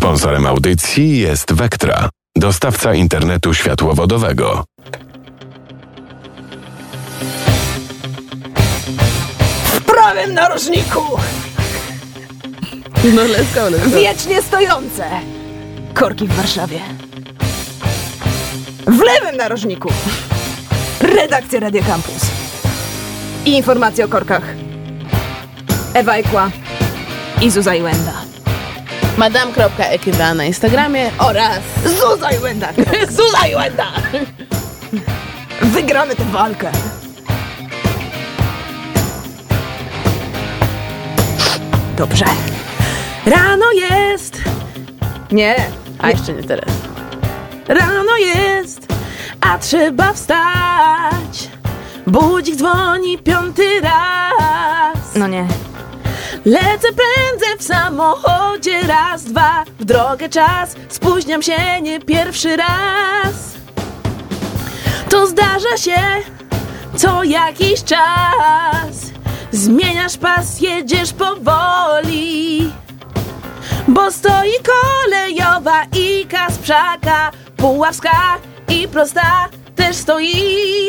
Sponsorem audycji jest Vectra, dostawca internetu światłowodowego. W prawym narożniku! No let's go, let's go. Wiecznie stojące! Korki w Warszawie. W lewym narożniku! Redakcja Radio Campus. I informacje o korkach. Ewa Ekła i Zuza Iwenda. Madame.ekiwa na Instagramie oraz Zuza Iwenda! Zuza Iwenda! Wygramy tę walkę! Dobrze. Rano jest! Nie. A jeszcze nie teraz. Rano jest, a trzeba wstać. Budzik dzwoni piąty raz. No nie. Lecę prędzej w samochodzie raz, dwa. W drogę czas, spóźniam się nie pierwszy raz. To zdarza się co jakiś czas. Zmieniasz pas, jedziesz powoli. Bo stoi kolejowa i Kasprzaka Puławska i prosta też stoi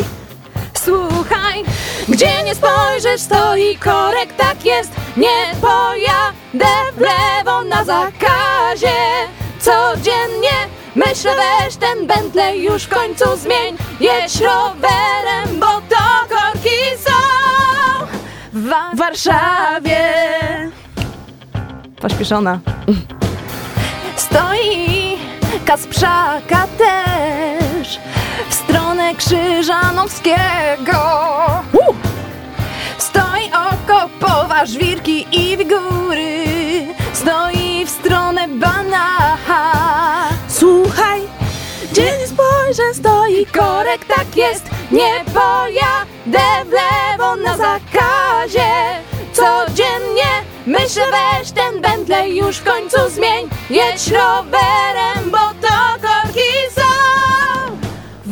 Słuchaj, gdzie nie spojrzysz, stoi korek, tak jest. Nie pojadę w lewo na zakazie. Codziennie myślę, weź ten Bentley już w końcu zmień. Jedź rowerem, bo to korki są w w Warszawie Pośpieszona. Stoi Kasprzaka też w stronę Krzyżanowskiego. Stoi okopowa żwirki i wigury. Stoi w stronę Banacha. Słuchaj, gdzie nie spojrzę stoi korek, tak jest, Nie pojadę w lewo na zakazie. Codziennie myślę, weź ten Bentley już w końcu zmień. Jedź rowerem, bo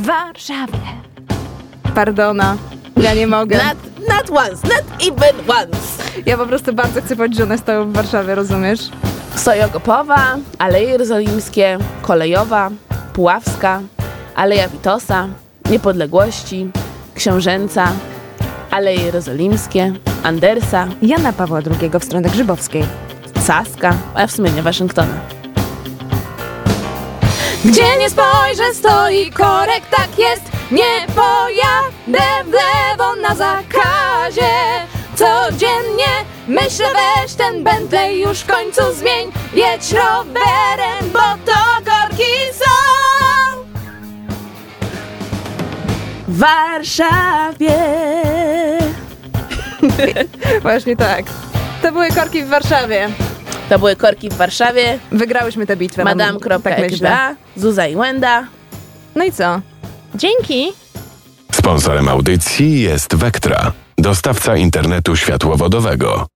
w Warszawie. Pardona, ja nie mogę. Not, not once, not even once. Ja po prostu bardzo chcę powiedzieć, że one stoją w Warszawie, rozumiesz? Sojogopowa, Aleje Jerozolimskie, Kolejowa, Puławska, Aleja Witosa, Niepodległości, Książęca, Aleje Jerozolimskie, Andersa, Jana Pawła II w stronę Grzybowskiej. Saska, a w sumie nie Waszyngtona. Gdzie nie spojrzę, stoi korek, tak jest. Nie pojadę w lewo na zakazie. Codziennie myślę, weź ten Bentley już w końcu zmień. Jedź rowerem, bo to korki są. W Warszawie. Właśnie tak. To były korki w Warszawie. To były korki w Warszawie. Wygrałyśmy tę bitwę. mam- tak myślę. Zuza i Łęda. No i co? Dzięki. Sponsorem audycji jest Vectra, dostawca internetu światłowodowego.